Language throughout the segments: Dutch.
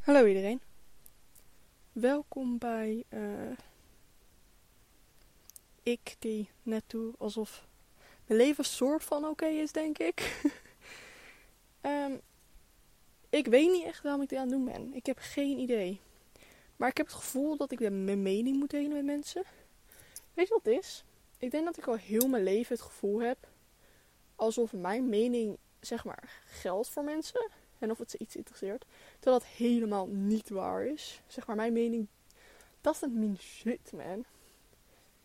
Hallo iedereen. Welkom bij eh, ik die net alsof mijn leven soort van oké is, denk ik. Ehm, ik weet niet echt waarom ik dit aan het doen ben. Ik heb geen idee. Maar ik heb het gevoel dat ik mijn mening moet delen met mensen. Weet je wat het is? Ik denk dat ik al heel mijn leven het gevoel heb alsof mijn mening, zeg maar, geldt voor mensen. En of het ze iets interesseert. Terwijl dat helemaal niet waar is. Zeg maar, mijn mening doesn't mean shit, man.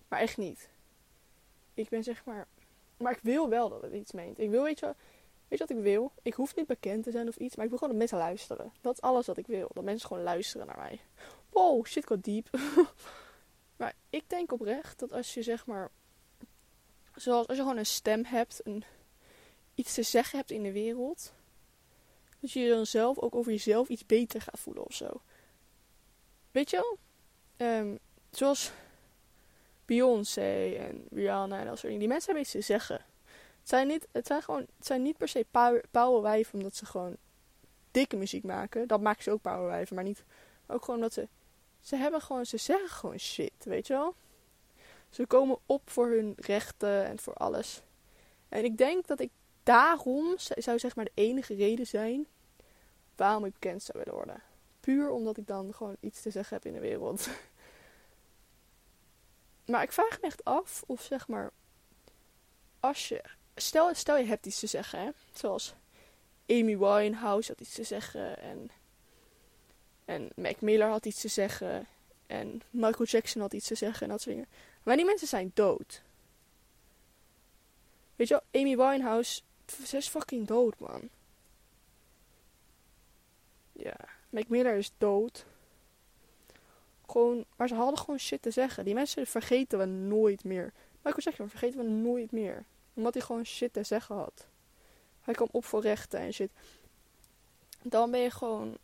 Maar echt niet. Ik ben zeg maar... Maar ik wil wel dat het iets meent. Ik wil, weet je, weet je wat ik wil? Ik hoef niet bekend te zijn of iets. Maar ik wil gewoon dat mensen luisteren. Dat is alles wat ik wil. Dat mensen gewoon luisteren naar mij. Wow, shit got deep. maar ik denk oprecht dat als je zeg maar... Zoals als je gewoon een stem hebt. Een, iets te zeggen hebt in de wereld dat je je dan zelf ook over jezelf iets beter gaat voelen of zo. Weet je wel? Um, zoals Beyoncé en Rihanna en dat soort dingen. Die mensen hebben iets te zeggen. Het zijn niet, het zijn gewoon, het zijn niet per se powerwijven omdat ze gewoon dikke muziek maken. Dat maken ze ook powerwijven, maar niet. ook gewoon dat ze. Ze hebben gewoon, ze zeggen gewoon shit, weet je wel? Ze komen op voor hun rechten en voor alles. En ik denk dat ik daarom zou zeg maar de enige reden zijn waarom ik bekend zou willen worden. Puur omdat ik dan gewoon iets te zeggen heb in de wereld. maar ik vraag me echt af of zeg maar. Als je. Stel, stel je hebt iets te zeggen, hè? Zoals Amy Winehouse had iets te zeggen. En. En Mac Miller had iets te zeggen. En Michael Jackson had iets te zeggen en dat soort dingen. Maar die mensen zijn dood. Weet je wel, Amy Winehouse. Ze is fucking dood, man. Ja, Mac is dood. Gewoon, maar ze hadden gewoon shit te zeggen. Die mensen vergeten we nooit meer. Michael Jackson vergeten we nooit meer. Omdat hij gewoon shit te zeggen had. Hij kwam op voor rechten en shit. Dan ben je gewoon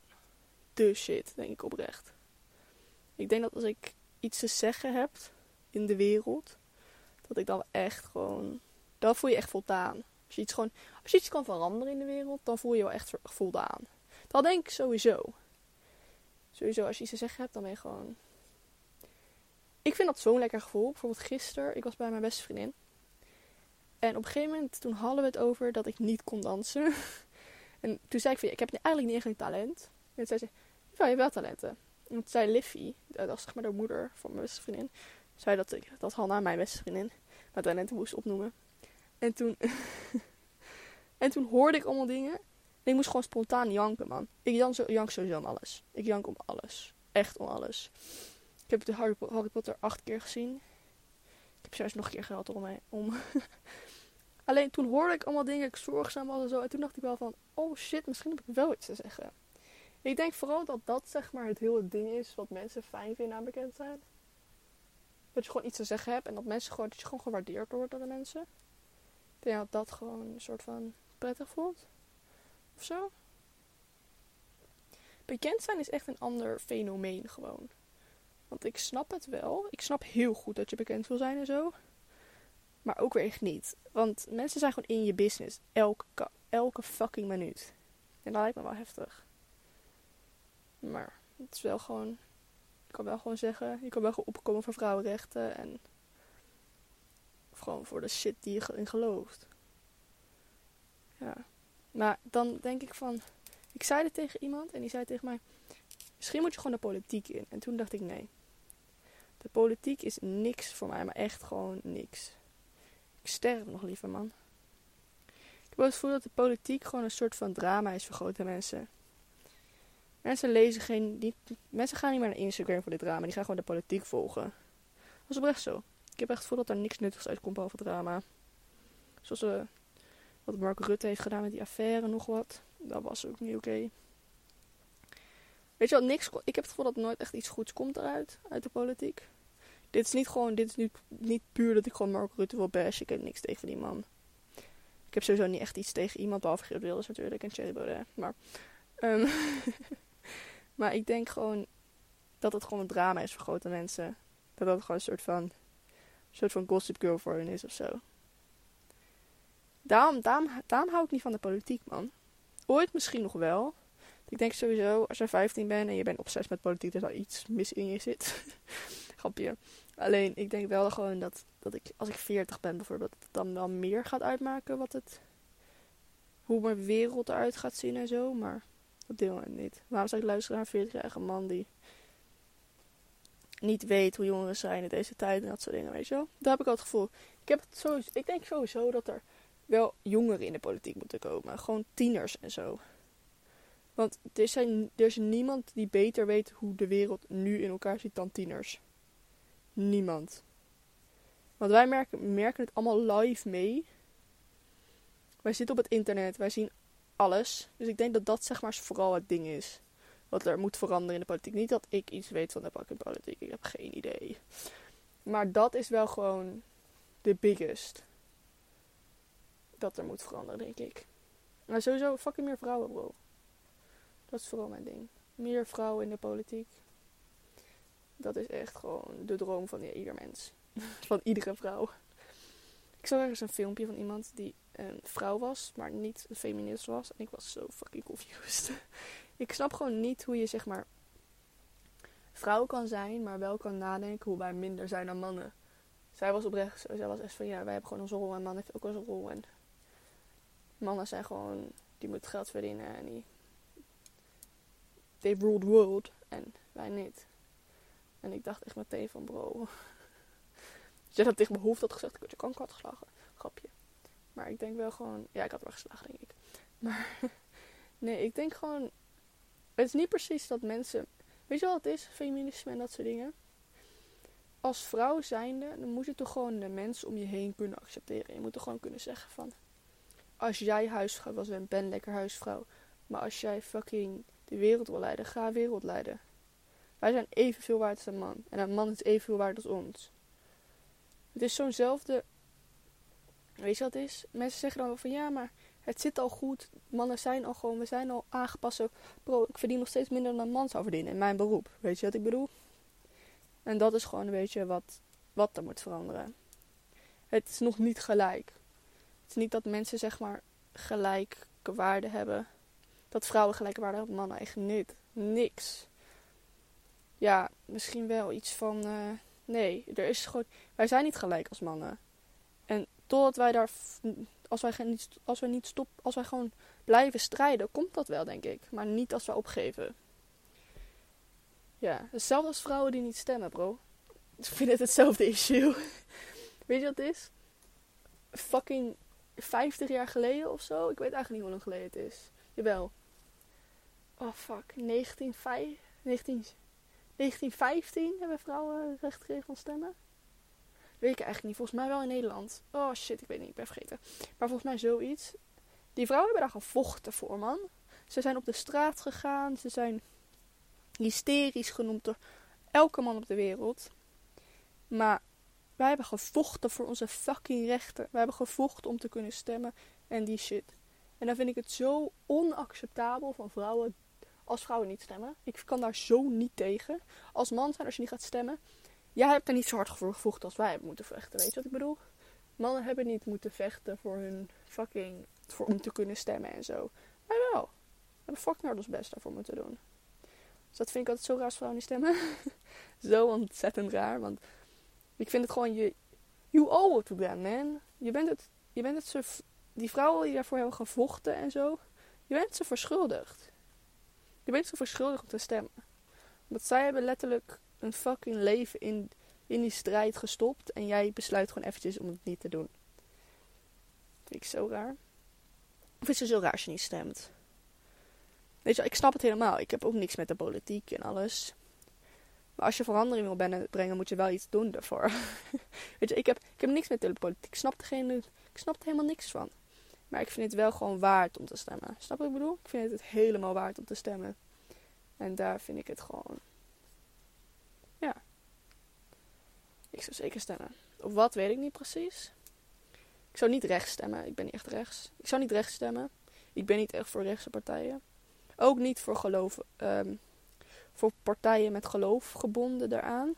de shit, denk ik oprecht. Ik denk dat als ik iets te zeggen heb in de wereld, dat ik dan echt gewoon. Dan voel je echt voldaan. Als je iets gewoon. Als je iets kan veranderen in de wereld, dan voel je je wel echt voldaan. Dat denk ik sowieso. Sowieso, als je iets te zeggen hebt, dan ben je gewoon. Ik vind dat zo'n lekker gevoel. Bijvoorbeeld gisteren, ik was bij mijn beste vriendin. En op een gegeven moment, toen hadden we het over dat ik niet kon dansen. en toen zei ik van, ik heb eigenlijk niet echt een talent. En toen zei ze, ja, je hebt wel talenten. En toen zei Liffy, dat was zeg maar de moeder van mijn beste vriendin. Zei dat, ik, dat Hanna, mijn beste vriendin, mijn talenten moest opnoemen. En toen, en toen hoorde ik allemaal dingen ik moest gewoon spontaan janken, man. Ik jank, zo, jank sowieso om alles. Ik jank om alles. Echt om alles. Ik heb de Harry, Potter acht keer gezien. Ik heb zelfs nog een keer gehad om. om. Alleen toen hoorde ik allemaal dingen, ik zorgzaam was en zo. En toen dacht ik wel van, oh shit, misschien heb ik wel iets te zeggen. Ik denk vooral dat dat zeg maar het hele ding is wat mensen fijn vinden aan bekend zijn. Dat je gewoon iets te zeggen hebt en dat mensen gewoon, dat je gewoon gewaardeerd wordt door de mensen. Ik denk dat dat gewoon een soort van prettig voelt zo. Bekend zijn is echt een ander fenomeen gewoon. Want ik snap het wel. Ik snap heel goed dat je bekend wil zijn en zo. Maar ook weer echt niet. Want mensen zijn gewoon in je business. Elke, elke fucking minuut. En dat lijkt me wel heftig. Maar het is wel gewoon. Ik kan wel gewoon zeggen. Je kan wel gewoon opkomen voor vrouwenrechten. En. Gewoon voor de shit die je in gelooft. Ja. Maar dan denk ik van. Ik zei het tegen iemand en die zei tegen mij: Misschien moet je gewoon de politiek in. En toen dacht ik: Nee. De politiek is niks voor mij, maar echt gewoon niks. Ik sterf nog liever, man. Ik heb het gevoel dat de politiek gewoon een soort van drama is voor grote mensen. Mensen lezen geen. Die, mensen gaan niet meer naar Instagram voor dit drama, die gaan gewoon de politiek volgen. Dat is oprecht zo. Ik heb echt het gevoel dat er niks nuttigs uitkomt behalve drama. Zoals we wat Mark Rutte heeft gedaan met die affaire, nog wat. Dat was ook niet oké. Weet je wat, niks. Ik heb het gevoel dat nooit echt iets goeds komt eruit, uit de politiek. Dit is niet gewoon, dit is niet, niet puur dat ik gewoon Mark Rutte wil bashen. Ik heb niks tegen die man. Ik heb sowieso niet echt iets tegen iemand, behalve Geert Wilders natuurlijk en Thierry Baudet. Maar, um, maar ik denk gewoon dat het gewoon een drama is voor grote mensen. Dat dat gewoon een soort van, een soort van gossip girl voor hen is of zo. Daarom, daarom, daarom hou ik niet van de politiek, man. Ooit misschien nog wel. Ik denk sowieso, als je 15 bent en je bent obsessief met politiek, dat er iets mis in je zit. Grapje. Alleen, ik denk wel gewoon dat, dat ik, als ik 40 ben bijvoorbeeld, dat het dan wel meer gaat uitmaken wat het, hoe mijn wereld eruit gaat zien en zo. Maar op dit moment niet. Waarom zou ik luisteren naar een 40-jarige man die niet weet hoe jongeren zijn in deze tijd en dat soort dingen, weet je wel? Daar heb ik al het gevoel. Ik, heb het sowieso, ik denk sowieso dat er wel jongeren in de politiek moeten komen. Gewoon tieners en zo. Want er, zijn, er is niemand die beter weet hoe de wereld nu in elkaar zit dan tieners. Niemand. Want wij merken, merken het allemaal live mee. Wij zitten op het internet, wij zien alles. Dus ik denk dat dat zeg maar vooral het ding is. Wat er moet veranderen in de politiek. Niet dat ik iets weet van de politiek. Ik heb geen idee. Maar dat is wel gewoon de biggest. Dat er moet veranderen, denk ik. Maar sowieso fucking meer vrouwen, bro. Dat is vooral mijn ding. Meer vrouwen in de politiek. Dat is echt gewoon de droom van ieder mens. van iedere vrouw. Ik zag ergens een filmpje van iemand die een vrouw was, maar niet een feminist was. En ik was zo fucking confused. ik snap gewoon niet hoe je zeg maar vrouw kan zijn, maar wel kan nadenken hoe wij minder zijn dan mannen. Zij was oprecht, zij was echt van ja, wij hebben gewoon onze rol en man heeft ook onze rol. En mannen zijn gewoon, die moeten geld verdienen en die they rule the world en wij niet. En ik dacht echt meteen van bro. Als jij dat tegen mijn hoofd had gezegd, ik je kanker had geslagen. Grapje. Maar ik denk wel gewoon, ja ik had wel geslagen denk ik. Maar nee, ik denk gewoon, het is niet precies dat mensen, weet je wat het is, feminisme en dat soort dingen. Als vrouw zijnde, dan moet je toch gewoon de mensen om je heen kunnen accepteren. Je moet toch gewoon kunnen zeggen van, als jij huisvrouw was en ben lekker huisvrouw. Maar als jij fucking de wereld wil leiden, ga wereld leiden. Wij zijn evenveel waard als een man. En een man is evenveel waard als ons. Het is zo'nzelfde. Weet je wat is? Mensen zeggen dan wel van ja, maar het zit al goed. Mannen zijn al gewoon, we zijn al aangepast. Bro, ik verdien nog steeds minder dan een man zou verdienen in mijn beroep. Weet je wat ik bedoel? En dat is gewoon een beetje wat, wat er moet veranderen. Het is nog niet gelijk. Niet dat mensen zeg maar gelijke waarde hebben dat vrouwen gelijke waarde hebben mannen eigenlijk niet. Niks. Ja, misschien wel iets van. Uh, nee, er is gewoon. Wij zijn niet gelijk als mannen. En totdat wij daar. Als wij, als wij niet stop, als wij gewoon blijven strijden, komt dat wel, denk ik. Maar niet als wij opgeven. Ja, hetzelfde als vrouwen die niet stemmen, bro. Ik vind het hetzelfde issue. Weet je wat het is? Fucking 50 jaar geleden of zo. Ik weet eigenlijk niet hoe lang geleden het is. Jawel oh fuck, 1915 hebben vrouwen recht gekregen van stemmen. Weet ik eigenlijk niet. Volgens mij wel in Nederland. Oh shit, ik weet niet. Ik ben vergeten. Maar volgens mij zoiets. Die vrouwen hebben daar gevochten voor, man. Ze zijn op de straat gegaan. Ze zijn hysterisch genoemd door elke man op de wereld. Maar wij hebben gevochten voor onze fucking rechten. Wij hebben gevochten om te kunnen stemmen en die shit. En dan vind ik het zo onacceptabel van vrouwen als vrouwen niet stemmen. Ik kan daar zo niet tegen. Als man zijn, als je niet gaat stemmen. Jij hebt er niet zo hard voor gevochten als wij hebben moeten vechten. Weet je wat ik bedoel? Mannen hebben niet moeten vechten voor hun fucking. Voor, om te kunnen stemmen en zo. Wij wel. We hebben fucking ons best daarvoor moeten doen. Dus dat vind ik altijd zo raar als vrouwen niet stemmen. zo ontzettend raar. Want ik vind het gewoon. Je, you owe it to them, man. Je bent het. Je bent het zo. Die vrouwen die daarvoor hebben gevochten en zo. Je bent ze verschuldigd. Je bent zo verschuldigd om te stemmen. Want zij hebben letterlijk een fucking leven in, in die strijd gestopt. En jij besluit gewoon eventjes om het niet te doen. Vind ik zo raar. Of is het zo raar als je niet stemt? Weet je, ik snap het helemaal. Ik heb ook niks met de politiek en alles. Maar als je verandering wil brengen, moet je wel iets doen daarvoor. Weet je, ik heb, ik heb niks met de politiek. Ik snap, er ik snap er helemaal niks van. Maar ik vind het wel gewoon waard om te stemmen. Snap wat ik bedoel? Ik vind het helemaal waard om te stemmen. En daar vind ik het gewoon. Ja. Ik zou zeker stemmen. Of wat weet ik niet precies. Ik zou niet rechts stemmen. Ik ben niet echt rechts. Ik zou niet rechts stemmen. Ik ben niet echt voor rechtse partijen. Ook niet voor geloof. Um, voor partijen met geloof gebonden daaraan.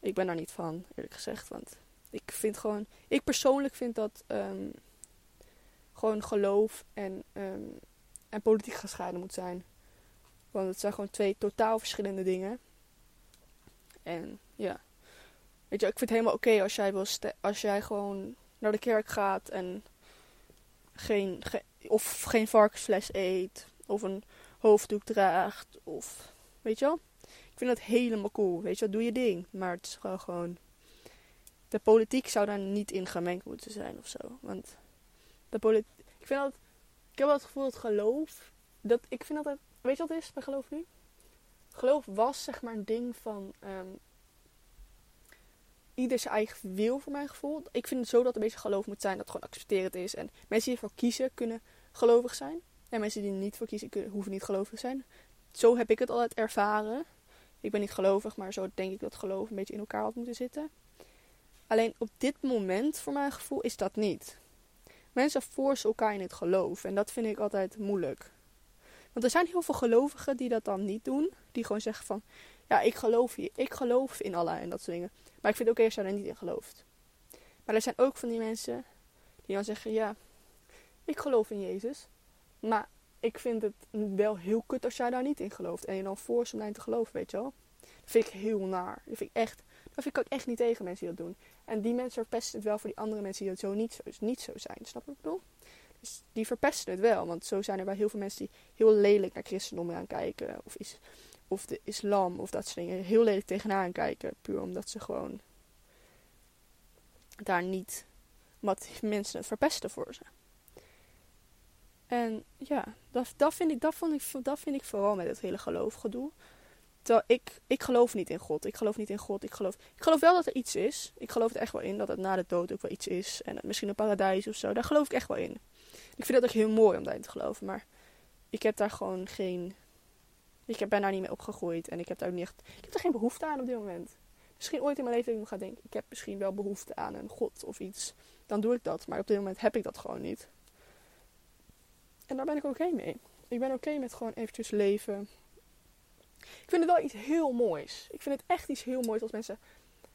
Ik ben daar niet van, eerlijk gezegd. Want ik vind gewoon. Ik persoonlijk vind dat. Um, gewoon geloof en, um, en politiek gescheiden moet zijn. Want het zijn gewoon twee totaal verschillende dingen. En ja. Weet je, ik vind het helemaal oké als jij wil als jij gewoon naar de kerk gaat en geen, of geen varkensfles eet. Of een hoofddoek draagt. Of weet je wel. Ik vind dat helemaal cool. Weet je wel, doe je ding. Maar het is gewoon. De politiek zou daar niet in gemengd moeten zijn of zo. Want de politiek. Ik vind dat. Ik heb wel het gevoel dat geloof. Dat, ik vind dat. Weet je wat het is bij geloof nu? Geloof was zeg maar een ding van. Um, ieder zijn eigen wil voor mijn gevoel. Ik vind het zo dat een beetje geloof moet zijn dat het gewoon accepterend is. En mensen die ervoor kiezen kunnen gelovig zijn. En mensen die er niet voor kiezen hoeven niet gelovig te zijn. Zo heb ik het altijd ervaren. Ik ben niet gelovig, maar zo denk ik dat geloof een beetje in elkaar had moeten zitten. Alleen op dit moment, voor mijn gevoel, is dat niet. Mensen forcen elkaar in het geloof. En dat vind ik altijd moeilijk. Want er zijn heel veel gelovigen die dat dan niet doen. Die gewoon zeggen van, ja, ik geloof hier. Ik geloof in Allah en dat soort dingen. Maar ik vind het oké als je daar niet in gelooft. Maar er zijn ook van die mensen die dan zeggen, ja, ik geloof in Jezus. Maar ik vind het wel heel kut als jij daar niet in gelooft. En je dan forst om te geloven, weet je wel. Dat vind ik heel naar. Dat vind ik echt, dat vind ik ook echt niet tegen mensen die dat doen. En die mensen verpesten het wel voor die andere mensen die dat zo niet zo, niet zo zijn. Snap je wat ik bedoel? Dus die verpesten het wel. Want zo zijn er wel heel veel mensen die heel lelijk naar christendom gaan kijken. Of, is, of de islam of dat soort dingen. Heel lelijk tegenaan kijken. Puur omdat ze gewoon daar niet wat mensen verpesten voor ze. En ja, dat, dat, vind ik, dat, vond ik, dat vind ik vooral met het hele geloofgedoe. Terwijl ik, ik geloof niet in God. Ik geloof niet in God. Ik geloof, ik geloof wel dat er iets is. Ik geloof er echt wel in dat het na de dood ook wel iets is. En misschien een paradijs of zo. Daar geloof ik echt wel in. Ik vind dat ook heel mooi om daarin te geloven. Maar ik heb daar gewoon geen. Ik ben daar niet mee opgegroeid. En ik heb daar ook niet echt. Ik heb er geen behoefte aan op dit moment. Misschien ooit in mijn leven dat ik ga denken. Ik heb misschien wel behoefte aan een God of iets. Dan doe ik dat. Maar op dit moment heb ik dat gewoon niet. En daar ben ik oké mee. Ik ben oké met gewoon eventjes leven. Ik vind het wel iets heel moois. Ik vind het echt iets heel moois als mensen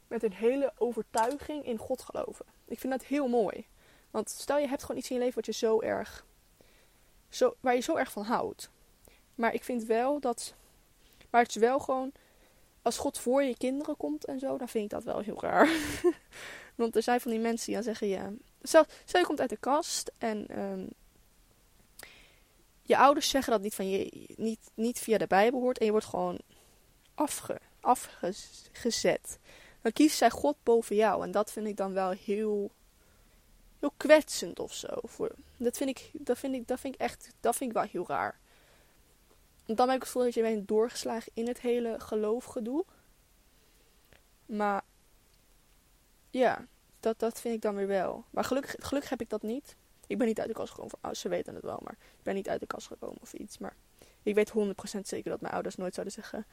met een hele overtuiging in God geloven. Ik vind dat heel mooi. Want stel je hebt gewoon iets in je leven wat je zo erg. Zo, waar je zo erg van houdt. Maar ik vind wel dat. Maar het is wel gewoon. Als God voor je kinderen komt en zo, dan vind ik dat wel heel raar. Want er zijn van die mensen die dan zeggen: ja. Stel, stel je komt uit de kast en. Um, je ouders zeggen dat niet, van je, niet, niet via de Bijbel hoort en je wordt gewoon afge, afgezet. Dan kiest zij God boven jou. En dat vind ik dan wel heel, heel kwetsend of zo. Voor, dat, vind ik, dat, vind ik, dat vind ik echt dat vind ik wel heel raar. En dan heb ik het gevoel dat je bent doorgeslagen in het hele geloofgedoe. Maar ja, dat, dat vind ik dan weer wel. Maar gelukkig, gelukkig heb ik dat niet. Ik ben niet uit de kast gekomen. Ze weten het wel, maar ik ben niet uit de kast gekomen of iets. Maar ik weet 100% zeker dat mijn ouders nooit zouden zeggen: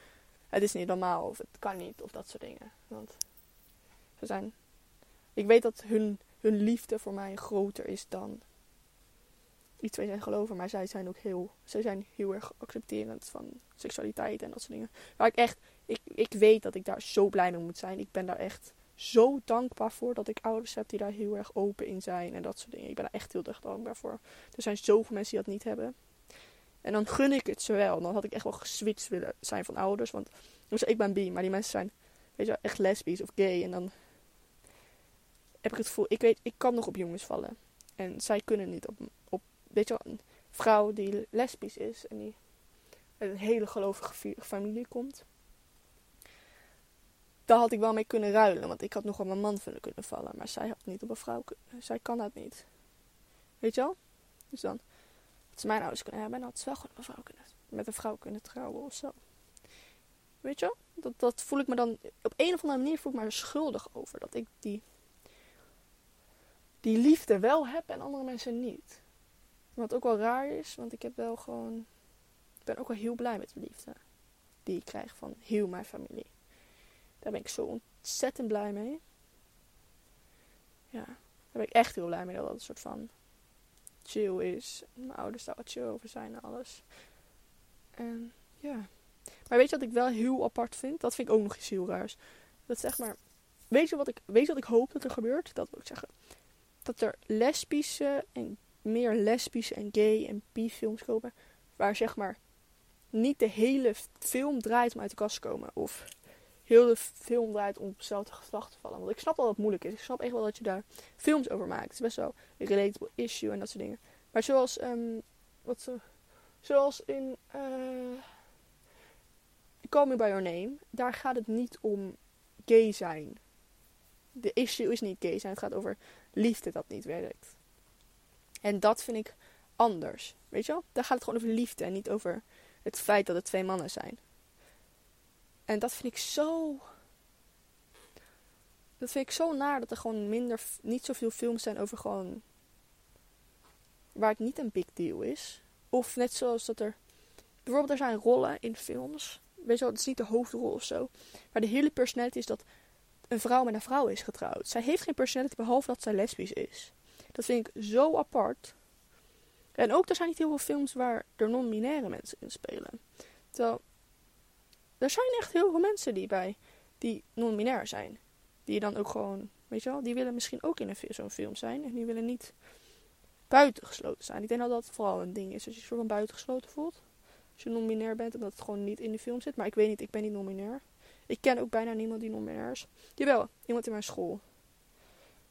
Het is niet normaal of het kan niet of dat soort dingen. Want ze zijn. Ik weet dat hun, hun liefde voor mij groter is dan iets waar zij geloven. Maar zij zijn ook heel, zij zijn heel erg accepterend van seksualiteit en dat soort dingen. Waar ik echt, ik, ik weet dat ik daar zo blij mee moet zijn. Ik ben daar echt zo dankbaar voor dat ik ouders heb die daar heel erg open in zijn en dat soort dingen. Ik ben daar echt heel erg dankbaar voor. Er zijn zoveel mensen die dat niet hebben. En dan gun ik het ze wel. Dan had ik echt wel geswitcht willen zijn van ouders. Want dus ik ben bi, maar die mensen zijn weet je, echt lesbisch of gay. En dan heb ik het gevoel, ik weet, ik kan nog op jongens vallen. En zij kunnen niet op, op weet je wel, een vrouw die lesbisch is en die uit een hele gelovige familie komt daar had ik wel mee kunnen ruilen. Want ik had nog op mijn man kunnen vallen. Maar zij had niet op een vrouw Zij kan dat niet. Weet je wel? Dus dan had ze mijn ouders kunnen hebben. En had ze wel gewoon een vrouw kunnen, met een vrouw kunnen trouwen of zo. Weet je wel? Dat, dat voel ik me dan... Op een of andere manier voel ik me schuldig over. Dat ik die... Die liefde wel heb en andere mensen niet. Wat ook wel raar is. Want ik heb wel gewoon... Ik ben ook wel heel blij met de liefde. Die ik krijg van heel mijn familie. Daar ben ik zo ontzettend blij mee. Ja, daar ben ik echt heel blij mee dat dat een soort van chill is. Mijn ouders daar wat chill over zijn en alles. En ja. Maar weet je wat ik wel heel apart vind? Dat vind ik ook nog iets heel raars. Dat zeg maar. Weet je wat ik, weet je wat ik hoop dat er gebeurt? Dat wil ik zeggen. Dat er lesbische en meer lesbische en gay en bi films komen. Waar zeg maar niet de hele film draait om uit de kast te komen. Of heel de film draait om op hetzelfde geslacht te vallen. Want ik snap wel dat het moeilijk is. Ik snap echt wel dat je daar films over maakt. Het is best wel een relatable issue en dat soort dingen. Maar zoals, um, wat ze, zoals in uh, Call Me By Your Name. Daar gaat het niet om gay zijn. De issue is niet gay zijn. Het gaat over liefde dat niet werkt. En dat vind ik anders. Weet je wel? Daar gaat het gewoon over liefde en niet over het feit dat het twee mannen zijn. En dat vind ik zo. Dat vind ik zo naar dat er gewoon minder, niet zoveel films zijn over gewoon. waar het niet een big deal is. Of net zoals dat er. Bijvoorbeeld, er zijn rollen in films. Weet je wel, het is niet de hoofdrol of zo. Maar de hele personality is dat een vrouw met een vrouw is getrouwd. Zij heeft geen personality behalve dat zij lesbisch is. Dat vind ik zo apart. En ook, er zijn niet heel veel films waar er non-binaire mensen in spelen. Terwijl, er zijn echt heel veel mensen die bij, die non-binair zijn. Die dan ook gewoon, weet je wel, die willen misschien ook in zo'n film zijn. En die willen niet buitengesloten zijn. Ik denk dat dat vooral een ding is. Als je je soort van buitengesloten voelt. Als je non-binair bent en dat het gewoon niet in de film zit. Maar ik weet niet, ik ben niet non-binair. Ik ken ook bijna niemand die non-binair is. Jawel, iemand in mijn school.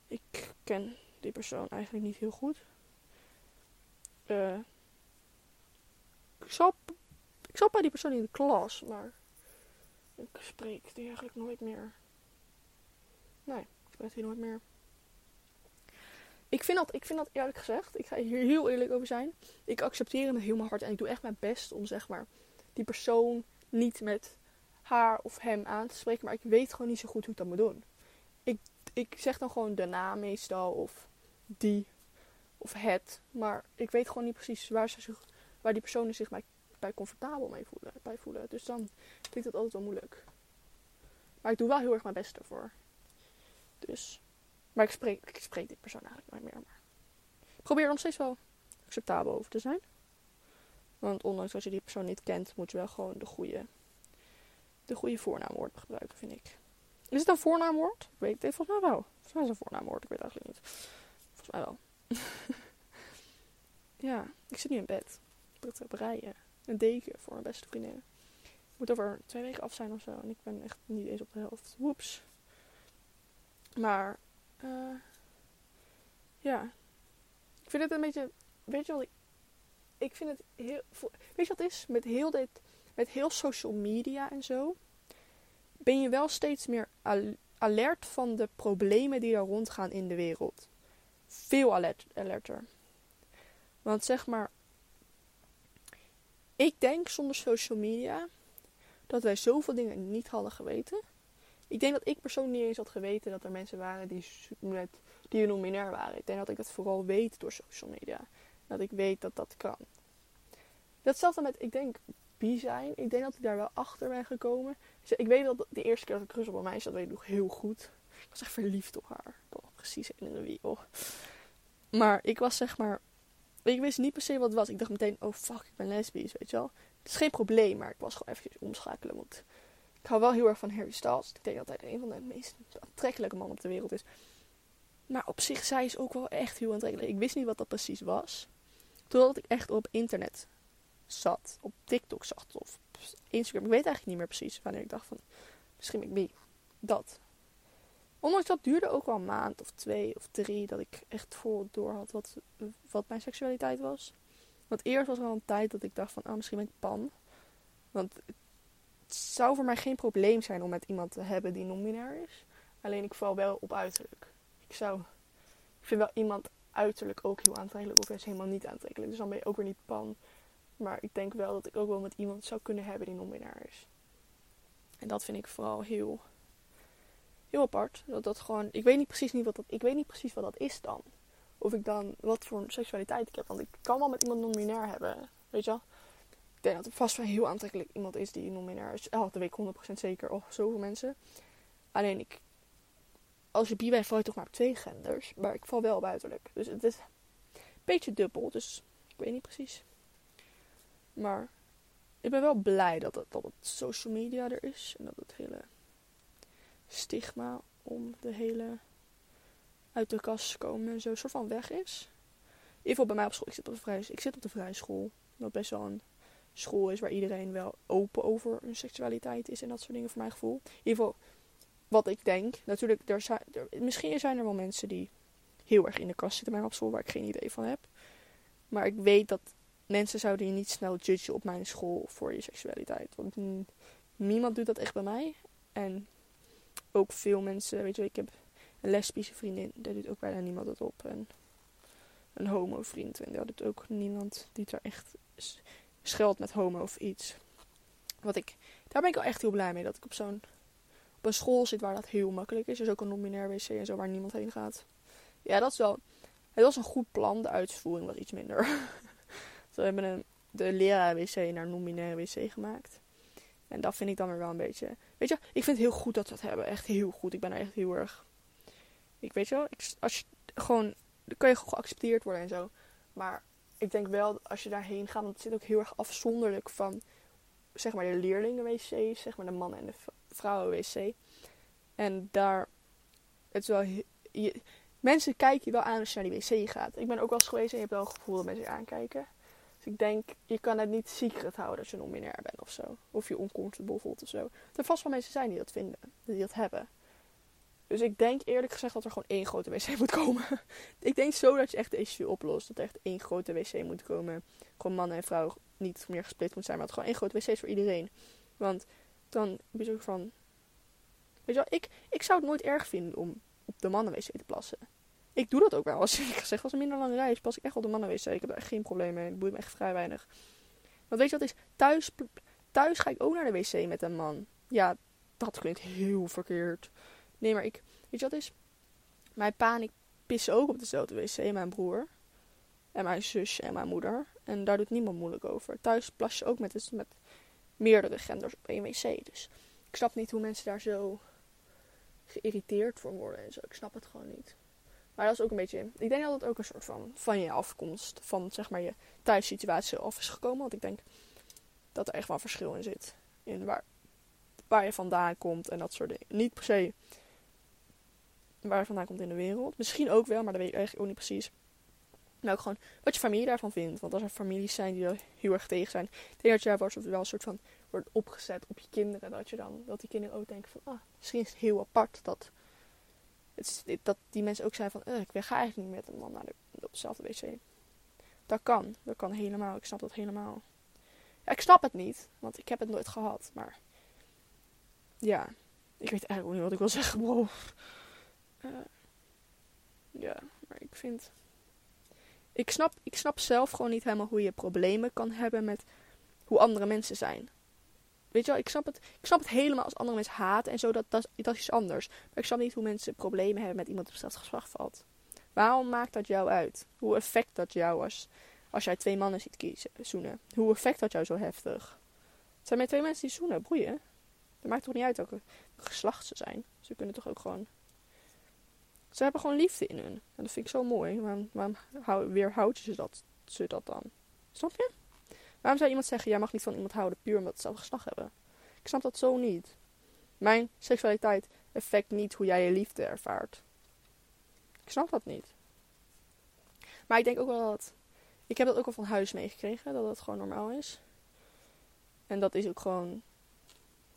Ik ken die persoon eigenlijk niet heel goed. Uh, ik, ik zat bij die persoon in de klas, maar ik spreek die eigenlijk nooit meer. Nee, ik spreek die nooit meer. Ik vind, dat, ik vind dat eerlijk gezegd, ik ga hier heel eerlijk over zijn. Ik accepteer hem heel hart en ik doe echt mijn best om zeg maar die persoon niet met haar of hem aan te spreken. Maar ik weet gewoon niet zo goed hoe ik dat moet doen. Ik, ik zeg dan gewoon de naam meestal of die of het. Maar ik weet gewoon niet precies waar, ze zich, waar die personen zich bij, bij comfortabel mee voelen, bij voelen. Dus dan vind ik dat altijd wel moeilijk. Maar ik doe wel heel erg mijn best ervoor. Dus. Maar ik spreek, ik spreek die persoon eigenlijk nooit meer. Maar ik probeer er nog steeds wel acceptabel over te zijn. Want ondanks dat je die persoon niet kent, moet je wel gewoon de goede, de goede voornaamwoord gebruiken, vind ik. Is het een voornaamwoord? Ik weet het volgens mij wel. Volgens mij is het een voornaamwoord, ik weet het eigenlijk niet. Volgens mij wel. ja, ik zit nu in bed. Ik ben breien. Een deken voor mijn beste vriendin. Ik moet over twee weken af zijn of zo. En ik ben echt niet eens op de helft. Woeps. Maar, uh, ja. Ik vind het een beetje. Weet je wat ik. Ik vind het heel. Weet je wat het is? Met heel dit. Met heel social media en zo. Ben je wel steeds meer alert van de problemen die er rondgaan in de wereld veel alert, alerter. Want zeg maar, ik denk zonder social media dat wij zoveel dingen niet hadden geweten. Ik denk dat ik persoonlijk niet eens had geweten dat er mensen waren die, met, die non-binair waren. Ik denk dat ik dat vooral weet door social media. Dat ik weet dat dat kan. Datzelfde met, ik denk, bi zijn. Ik denk dat ik daar wel achter ben gekomen. Ik weet dat de eerste keer dat ik rust op een meisje, dat weet ik nog heel goed. Ik was echt verliefd op haar. Dat precies in de wie. Maar ik was zeg maar. Ik wist niet per se wat het was. Ik dacht meteen, oh fuck, ik ben lesbisch, weet je wel. Het is geen probleem, maar ik was gewoon even omschakelen. Want ik hou wel heel erg van Harry Styles. Ik denk dat hij een van de meest aantrekkelijke mannen op de wereld is. Maar op zich, zij is ook wel echt heel aantrekkelijk. Ik wist niet wat dat precies was. Totdat ik echt op internet zat. Op TikTok zat. Of Instagram. Ik weet eigenlijk niet meer precies wanneer ik dacht van... Misschien ben ik. Dat. Ondanks dat duurde ook wel een maand of twee of drie dat ik echt vol door had wat, wat mijn seksualiteit was. Want eerst was er al een tijd dat ik dacht van, ah, misschien ben ik pan. Want het zou voor mij geen probleem zijn om met iemand te hebben die non-binair is. Alleen ik val wel op uiterlijk. Ik zou, ik vind wel iemand uiterlijk ook heel aantrekkelijk of juist helemaal niet aantrekkelijk. Dus dan ben je ook weer niet pan. Maar ik denk wel dat ik ook wel met iemand zou kunnen hebben die non-binair is. En dat vind ik vooral heel heel apart. Dat dat gewoon, ik weet niet precies niet wat dat, ik weet niet precies wat dat is dan. Of ik dan, wat voor seksualiteit ik heb. Want ik kan wel met iemand non-binair hebben, weet je wel. Ik denk dat er vast wel heel aantrekkelijk iemand is die non-binair is. Oh, dat weet ik 100% zeker. Oh, zoveel mensen. Alleen ik, als je bi bent, val je toch maar op twee genders. Maar ik val wel buitenlijk. Dus het is een beetje dubbel. Dus ik weet niet precies. Maar ik ben wel blij dat dat het social media er is. En dat het hele stigma om de hele uit de kast komen en zo soort van weg is. In ieder geval bij mij op school. Ik zit op de vrij, ik zit op de vrije school. Wat best wel een school is waar iedereen wel open over hun seksualiteit is en dat soort dingen voor mijn gevoel. In ieder geval, wat ik denk. Natuurlijk, er zijn, er, misschien zijn er wel mensen die heel erg in de kast zitten bij op school waar ik geen idee van heb. Maar ik weet dat mensen zouden je niet snel judgen op mijn school voor je seksualiteit. Want niemand doet dat echt bij mij. En ook veel mensen, weet je, ik heb een lesbische vriendin, daar doet ook bijna niemand het op. En een homo vriend, en daar doet ook niemand die er echt scheldt met homo of iets. Wat ik, daar ben ik wel echt heel blij mee, dat ik op zo'n op een school zit waar dat heel makkelijk is. Er is ook een nominair wc en zo waar niemand heen gaat. Ja, dat is wel, het was een goed plan, de uitvoering was iets minder. we hebben de leraar wc naar nominair wc gemaakt. En dat vind ik dan weer wel een beetje. Weet je, ik vind het heel goed dat we het hebben. Echt heel goed. Ik ben er echt heel erg. Ik weet je wel, ik, als je gewoon. Dan kan je geaccepteerd worden en zo. Maar ik denk wel, als je daarheen gaat, want het zit ook heel erg afzonderlijk van. Zeg maar de leerlingen-wc's, zeg maar de mannen- en de vrouwen-wc. En daar. Het is wel. Je, mensen kijken je wel aan als je naar die wc gaat. Ik ben ook wel eens geweest en je hebt wel het gevoel dat mensen aankijken. Dus ik denk, je kan het niet secret houden als je non-binair bent of zo. Of je oncomfortable voelt of zo. Er vast wel mensen zijn die dat vinden, die dat hebben. Dus ik denk eerlijk gezegd dat er gewoon één grote wc moet komen. ik denk zo dat je echt de issue oplost. Dat er echt één grote wc moet komen. Gewoon mannen en vrouwen niet meer gesplitst moet zijn. Maar dat gewoon één grote wc is voor iedereen. Want dan ben je ook van... Weet je wel, ik, ik zou het nooit erg vinden om op de mannen wc te plassen. Ik doe dat ook wel. Als ik zeg, als een minder lange reis, pas ik echt wel de mannenwc. Ik heb er echt geen probleem mee. Het boeit me echt vrij weinig. Want weet je wat is? Thuis, thuis ga ik ook naar de wc met een man. Ja, dat klinkt heel verkeerd. Nee, maar ik... Weet je wat is? Mijn pa en ik pissen ook op dezelfde wc. Mijn broer. En mijn zus en mijn moeder. En daar doet niemand moeilijk over. Thuis plas je ook met, dus met meerdere genders op één wc. Dus ik snap niet hoe mensen daar zo geïrriteerd voor worden en zo. Ik snap het gewoon niet. Maar dat is ook een beetje. Ik denk dat het ook een soort van van je afkomst, van zeg maar je thuissituatie af is gekomen. Want ik denk dat er echt wel verschil in zit. In waar, waar je vandaan komt en dat soort dingen. Niet per se waar je vandaan komt in de wereld. Misschien ook wel, maar dat weet ik eigenlijk ook niet precies. Maar ook gewoon wat je familie daarvan vindt. Want als er families zijn die er heel erg tegen zijn. Ik denk dat jij wel een soort van wordt opgezet op je kinderen. Dat je dan, dat die kinderen ook denken van, ah, misschien is het heel apart dat het dat die mensen ook zijn van, ik ga eigenlijk niet met een man naar dezelfde wc. Dat kan. Dat kan helemaal. Ik snap dat helemaal. Ik snap het niet, want ik heb het nooit gehad. Maar ja, ik weet eigenlijk ook niet wat ik wil zeggen, bro. Uh, ja, maar ik vind... Ik snap, ik snap zelf gewoon niet helemaal hoe je problemen kan hebben met hoe andere mensen zijn. Weet je wel, ik snap het, ik snap het helemaal als andere mensen haten en zo, dat, dat, dat anders. Maar ik snap niet hoe mensen problemen hebben met iemand op hetzelfde geslacht valt. Waarom maakt dat jou uit? Hoe effect dat jou als, als jij twee mannen ziet kiezen, zoenen? Hoe effect dat jou zo heftig? Het zijn maar twee mensen die zoenen, boeien. Dat maakt toch niet uit welke geslacht ze zijn. Ze kunnen toch ook gewoon... Ze hebben gewoon liefde in hun. En dat vind ik zo mooi. Waarom, weerhoudt je ze dat, ze dat dan? Snap je? Waarom zou iemand zeggen, jij mag niet van iemand houden puur omdat ze hetzelfde geslacht hebben? Ik snap dat zo niet. Mijn seksualiteit effect niet hoe jij je liefde ervaart. Ik snap dat niet. Maar ik denk ook wel dat. Ik heb dat ook al van huis meegekregen, dat dat gewoon normaal is. En dat is ook gewoon.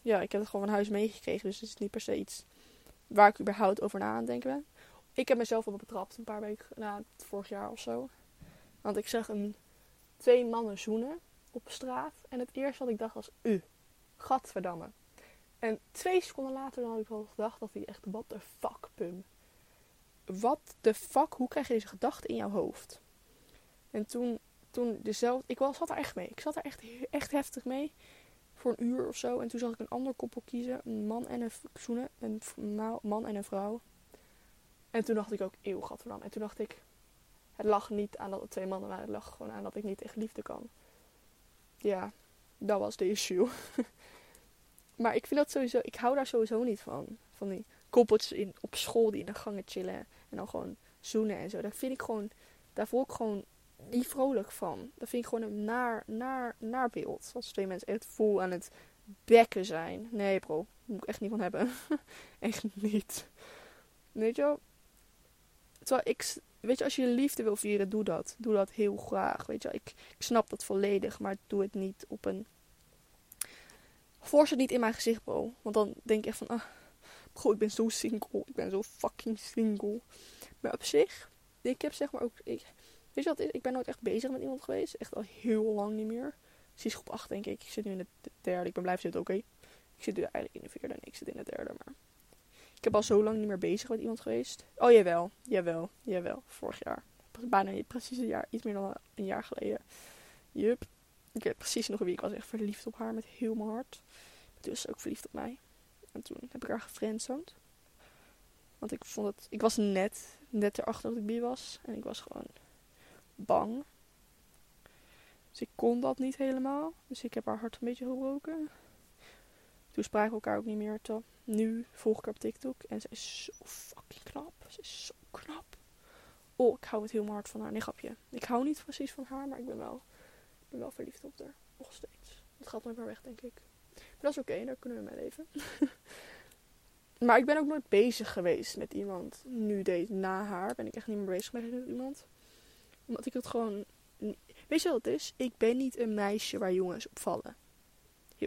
Ja, ik heb het gewoon van huis meegekregen, dus het is niet per se iets waar ik überhaupt over na aan het denken ben. Ik heb mezelf op betrapt een paar weken na vorig jaar of zo. Want ik zag een, twee mannen zoenen op straat. En het eerste wat ik dacht was, u, gadverdamme. En twee seconden later had ik wel gedacht dat hij echt, wat de fuck, pum. Wat de fuck, hoe krijg je deze gedachte in jouw hoofd? En toen, toen dezelfde, ik was, zat er echt mee. Ik zat er echt, echt heftig mee. Voor een uur of zo. En toen zag ik een ander koppel kiezen. Een man en een zoenen. Een man en een vrouw. En toen dacht ik ook, eeuw, gadverdamme. En toen dacht ik, het lag niet aan dat het twee mannen waren. Het lag gewoon aan dat ik niet echt liefde kan ja, dat was de issue. maar ik vind dat sowieso, ik hou daar sowieso niet van. Van die koppeltjes in, op school die in de gangen chillen en dan gewoon zoenen en zo. Daar vind ik gewoon, daar voel ik gewoon niet vrolijk van. Dat vind ik gewoon een naar, naar, naar beeld. Als twee mensen echt vol aan het bekken zijn. Nee bro, daar moet ik echt niet van hebben. echt niet. Weet je wel? Terwijl ik, weet je, als je liefde wil vieren, doe dat. Doe dat heel graag. Weet je, ik, ik snap dat volledig, maar doe het niet op een. Force het niet in mijn gezicht, bro. Want dan denk je echt van, ah, bro, ik ben zo single. Ik ben zo fucking single. Maar op zich, ik heb zeg maar ook. Ik, weet je wat? Ik ben nooit echt bezig met iemand geweest. Echt al heel lang niet meer. Sinds groep 8 denk ik. Ik zit nu in de derde. Ik ben blijven zitten, oké. Ik zit nu eigenlijk in de vierde en ik zit in de derde. Maar ik heb al zo lang niet meer bezig met iemand geweest. Oh jawel, jawel, jawel. Vorig jaar. Bijna precies een jaar, iets meer dan een jaar geleden. Jup. Ik weet precies nog wie ik was echt verliefd op haar met heel mijn hart. Dus ook verliefd op mij. En toen heb ik haar gefriendzoned. Want ik vond het. Ik was net, net erachter dat ik bi was. En ik was gewoon bang. Dus ik kon dat niet helemaal. Dus ik heb haar hart een beetje gebroken. Toen spraken we elkaar ook niet meer. Tot nu volg ik haar op TikTok. En ze is zo fucking knap. Ze is zo knap. Oh, ik hou het heel hard van haar. Nee, grapje. Ik hou niet precies van haar, maar ik ben wel, ben wel verliefd op haar. Nog steeds. Dat gaat nooit meer weg, denk ik. Maar dat is oké, daar kunnen we mee leven. maar ik ben ook nooit bezig geweest met iemand. Nu deze, na haar, ben ik echt niet meer bezig met iemand. Omdat ik het gewoon... Weet je wat het is? Ik ben niet een meisje waar jongens op vallen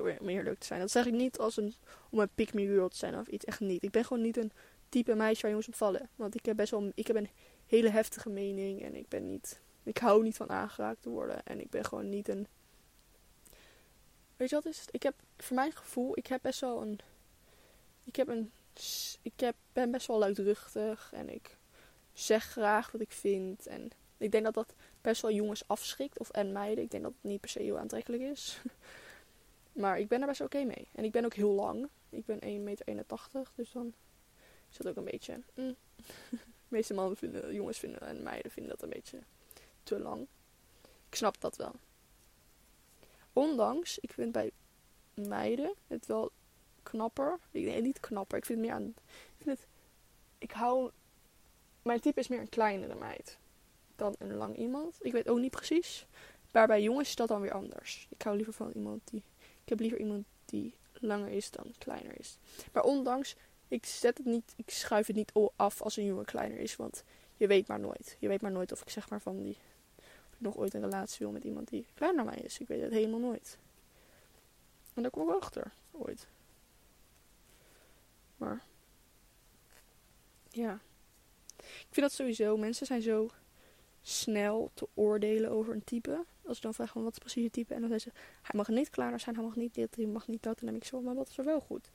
heel om eerlijk te zijn. Dat zeg ik niet als een, om een pick me girl te zijn of iets. Echt niet. Ik ben gewoon niet een type meisje waar jongens op vallen. Want ik heb best wel, ik heb een hele heftige mening. En ik ben niet, ik hou niet van aangeraakt te worden. En ik ben gewoon niet een, weet je wat is het? Ik heb, voor mijn gevoel, ik heb best wel een, ik heb een, ik heb, ben best wel luidruchtig. En ik zeg graag wat ik vind. En ik denk dat dat best wel jongens afschrikt. Of en meiden. Ik denk dat het niet per se heel aantrekkelijk is. Maar ik ben er best oké mee. En ik ben ook heel lang. Ik ben 1,81 meter, dus dan is dat ook een beetje... Mm. De meeste mannen vinden, jongens vinden en meiden vinden dat een beetje te lang. Ik snap dat wel. Ondanks, ik vind bij meiden het wel knapper. Nee, niet knapper. Ik vind het meer aan... Ik. Ik hou... Mijn type is meer een kleinere meid dan een lang iemand. Ik weet ook niet precies. Maar bij jongens is dat dan weer anders. Ik hou liever van iemand die ik heb liever iemand die langer is dan kleiner is. Maar ondanks, ik zet het niet, ik schuif het niet af als een jongen kleiner is. Want je weet maar nooit. Je weet maar nooit of ik zeg maar van die. Of ik nog ooit een relatie wil met iemand die kleiner dan mij is. Ik weet het helemaal nooit. En daar kom ik wel achter. Ooit. Maar. Ja. Ik vind dat sowieso. Mensen zijn zo snel te oordelen over een type. Als ik dan vraag van wat is precies je type. En dan zeggen ze, hij mag niet klaar zijn, hij mag niet dit, hij mag niet dat. En dan denk ik zo, maar wat is er wel goed?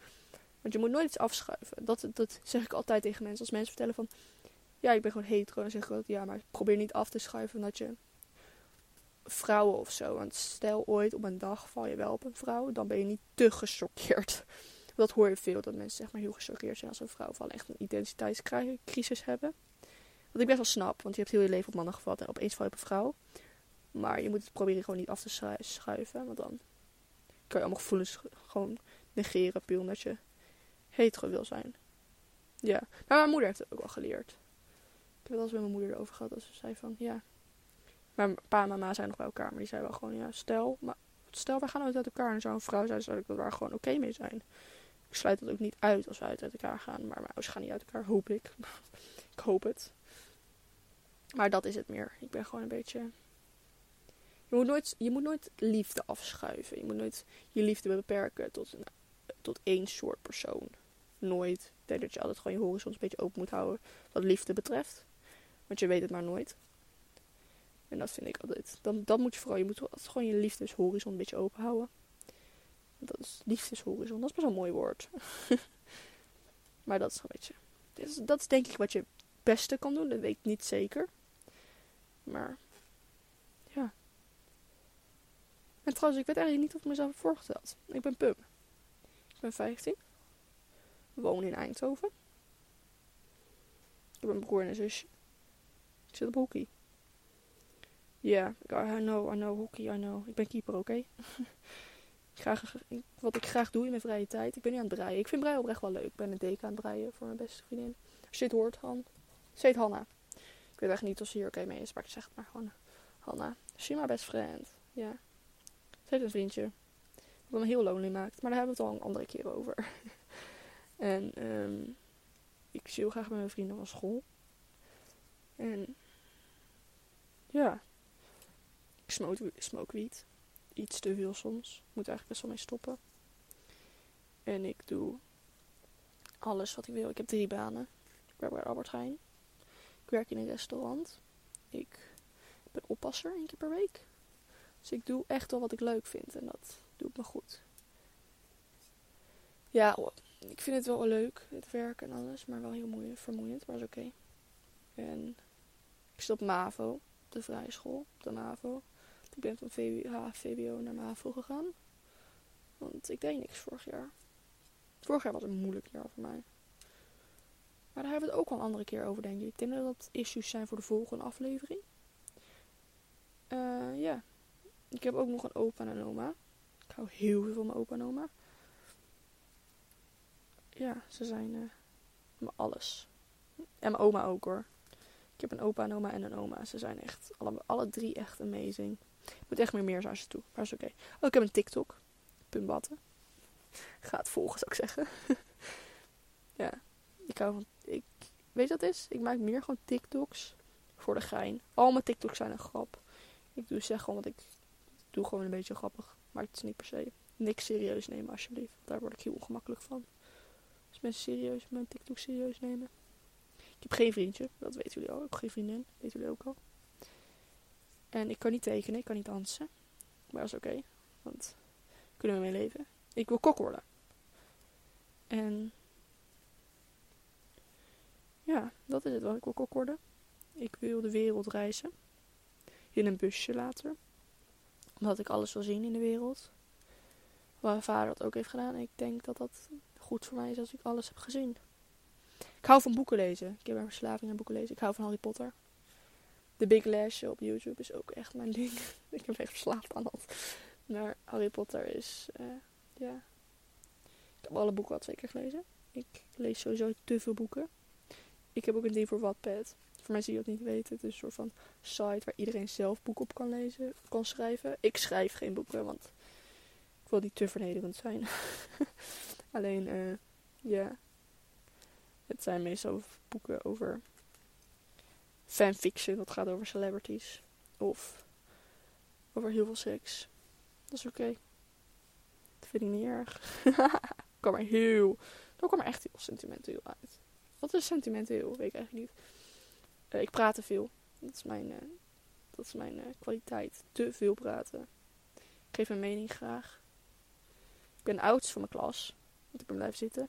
Want je moet nooit iets afschuiven. Dat, dat zeg ik altijd tegen mensen. Als mensen vertellen van, ja, ik ben gewoon hetero. Dan zeg ik ook, ja, maar probeer niet af te schuiven dat je vrouwen of zo. Want stel ooit op een dag val je wel op een vrouw, dan ben je niet te gechoqueerd. Dat hoor je veel, dat mensen zeg maar heel gechoqueerd zijn als een vrouw van echt een identiteitscrisis hebben. Wat ik best wel snap, want je hebt heel je leven op mannen gevat en opeens val je op een vrouw. Maar je moet het proberen gewoon niet af te schuiven, want dan kan je allemaal gevoelens gewoon negeren, puur omdat je hetero wil zijn. Ja, maar mijn moeder heeft het ook wel geleerd. Ik heb het al eens met mijn moeder erover gehad, dat ze zei van, ja. Mijn pa en mama zijn nog bij elkaar, maar die zei wel gewoon, ja, stel, maar stel, we gaan uit elkaar en zou een vrouw zijn, zou ik daar gewoon oké mee zijn. Ik sluit dat ook niet uit als we uit elkaar gaan, maar mijn gaan niet uit elkaar, hoop ik. ik hoop het. Maar dat is het meer. Ik ben gewoon een beetje. Je moet nooit, je moet nooit liefde afschuiven. Je moet nooit je liefde beperken tot, tot één soort persoon. Nooit. Ik denk dat je altijd gewoon je horizon een beetje open moet houden wat liefde betreft. Want je weet het maar nooit. En dat vind ik altijd. Dan, dat moet je vooral. Je moet gewoon je liefdeshorizon een beetje open houden. Dat is liefdeshorizon. Dat is best wel een mooi woord. maar dat is een beetje. Dat is denk ik wat je het beste kan doen. Dat weet ik niet zeker. Maar, ja. En trouwens, ik weet eigenlijk niet of ik mezelf heb voorgesteld. Ik ben Pum. Ik ben 15. Woon in Eindhoven. Ik heb een broer en een zusje. Ik zit op hockey. Ja, yeah, I know, I know, hockey, I know. Ik ben keeper, oké? wat ik graag doe in mijn vrije tijd. Ik ben nu aan het breien. Ik vind breien oprecht wel leuk. Ik ben een deken aan het breien voor mijn beste vriendin. Dit hoort, Han. Ze Hanna weet echt niet of ze hier oké mee is, maar ik zeg het maar gewoon. Hanna, she my best friend. Ja. Ze heeft een vriendje. Wat me heel lonely maakt. Maar daar hebben we het al een andere keer over. en um, ik zie heel graag met mijn vrienden van school. En ja, ik smoke, smoke wiet. Iets te veel soms. Moet eigenlijk best wel mee stoppen. En ik doe alles wat ik wil. Ik heb drie banen. Ik werk bij Albert Heijn. Werk in een restaurant. Ik ben oppasser één keer per week. Dus ik doe echt wel wat ik leuk vind. En dat doet me goed. Ja, ik vind het wel leuk, het werk en alles. Maar wel heel vermoeiend, maar is oké. En ik zit op MAVO, de vrije school, op de MAVO. Ik ben van VWH, naar MAVO gegaan. Want ik deed niks vorig jaar. Vorig jaar was een moeilijk jaar voor mij. Maar daar hebben we het ook al een andere keer over, denk ik. Ik denk dat dat issues zijn voor de volgende aflevering. Uh, ja. Ik heb ook nog een opa en een oma. Ik hou heel veel van mijn opa en oma. Ja, ze zijn uh, alles. En mijn oma ook hoor. Ik heb een opa, een oma en een oma. Ze zijn echt, alle, alle drie echt amazing. Ik moet echt meer meer zijn ze toe. Maar is oké. Oh, ik heb een TikTok. Pumbatten. Ga het volgen, zou ik zeggen. ja. Ik hou van... Ik, weet je wat is? Ik maak meer gewoon TikToks voor de gein. Al mijn TikToks zijn een grap. Ik doe zeg gewoon wat ik doe gewoon een beetje grappig. Maar het is niet per se niks serieus nemen alsjeblieft. Daar word ik heel ongemakkelijk van. Als mensen serieus mijn TikTok serieus nemen. Ik heb geen vriendje, dat weten jullie al. Ik heb geen vriendin, dat weten jullie ook al. En ik kan niet tekenen, ik kan niet dansen. Maar dat is oké, want kunnen we mee leven. Ik wil kok worden. En ja, dat is het wel. Ik wil kok worden. Ik wil de wereld reizen. In een busje later. Omdat ik alles wil zien in de wereld. Wat mijn vader dat ook heeft gedaan. Ik denk dat dat goed voor mij is als ik alles heb gezien. Ik hou van boeken lezen. Ik heb een verslaving aan boeken lezen. Ik hou van Harry Potter. The Big Lash op YouTube is ook echt mijn ding. ik ben echt verslaafd aan dat. Maar Harry Potter is, uh, ja. Ik heb alle boeken al twee keer gelezen. Ik lees sowieso te veel boeken. Ik heb ook een ding voor Wattpad. Voor mensen die dat niet weten, het is een soort van site waar iedereen zelf boeken op kan lezen, kan schrijven. Ik schrijf geen boeken, want ik wil niet te vernederend zijn. Alleen, uh, ja. Het zijn meestal boeken over fanfiction, dat gaat over celebrities. Of over heel veel seks. Dat is oké. Dat vind ik niet erg. kwam er heel, dat kwam er echt heel sentimenteel uit. Wat is sentimenteel? Weet ik eigenlijk niet. Uh, ik praat te veel. Dat is mijn, uh, dat is mijn uh, kwaliteit. Te veel praten. Ik geef mijn mening graag. Ik ben de oudste van mijn klas. Want ik ben blijven zitten.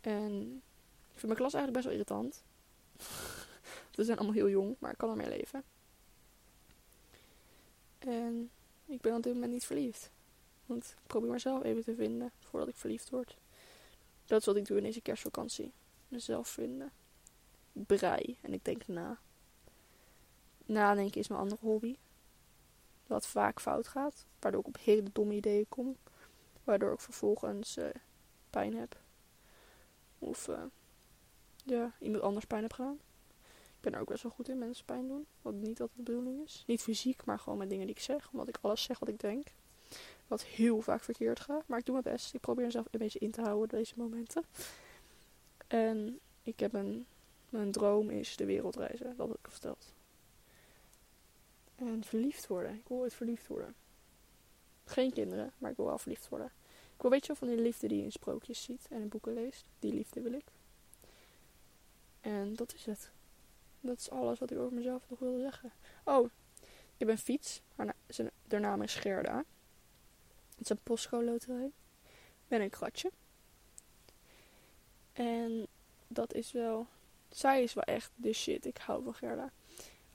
En ik vind mijn klas eigenlijk best wel irritant. Ze zijn allemaal heel jong, maar ik kan ermee leven. En ik ben op dit moment niet verliefd. Want ik probeer mezelf even te vinden voordat ik verliefd word. Dat is wat ik doe in deze kerstvakantie. Mezelf vinden. Brei. En ik denk na. Nadenken is mijn andere hobby. Wat vaak fout gaat. Waardoor ik op hele domme ideeën kom. Waardoor ik vervolgens uh, pijn heb. Of uh, ja, iemand anders pijn heb gedaan. Ik ben er ook best wel goed in mensen pijn doen. Wat niet altijd de bedoeling is. Niet fysiek, maar gewoon met dingen die ik zeg. Omdat ik alles zeg wat ik denk. Wat heel vaak verkeerd gaat. Maar ik doe mijn best. Ik probeer mezelf een beetje in te houden deze momenten. En ik heb een. Mijn droom is de wereldreizen. Dat heb ik verteld. En verliefd worden. Ik wil ooit verliefd worden. Geen kinderen, maar ik wil wel verliefd worden. Ik wil weet je wel van die liefde die je in sprookjes ziet en in boeken leest. Die liefde wil ik. En dat is het. Dat is alles wat ik over mezelf nog wilde zeggen. Oh, ik heb een fiets. Haar, na naam is Gerda. Het is een postcode loterij. Ben een kratje. En dat is wel... Zij is wel echt de shit. Ik hou van Gerda.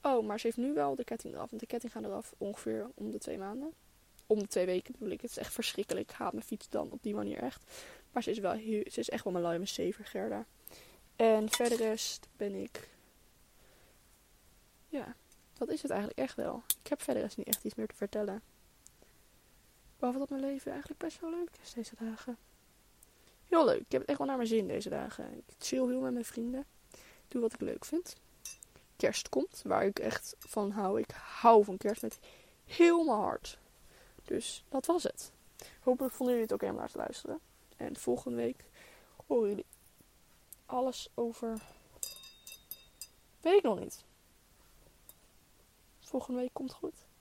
Oh, maar ze heeft nu wel de ketting eraf. Want de ketting gaat eraf ongeveer om de twee maanden. Om de twee weken bedoel ik. Het is echt verschrikkelijk. Ik haat mijn fiets dan op die manier echt. Maar ze is wel ze is echt wel mijn luie saver, Gerda. En verder rest ben ik... Ja, dat is het eigenlijk echt wel. Ik heb verder rest niet echt iets meer te vertellen. Behalve dat mijn leven eigenlijk best wel leuk is deze dagen. Heel leuk. Ik heb het echt wel naar mijn zin deze dagen. Ik chill heel met mijn vrienden. Doe wat ik leuk vind. Kerst komt, waar ik echt van hou. Ik hou van kerst met heel mijn hart. Dus dat was het. Hopelijk vonden jullie het ook helemaal naar te luisteren. En volgende week horen jullie alles over Weet ik nog niet. Volgende week komt goed.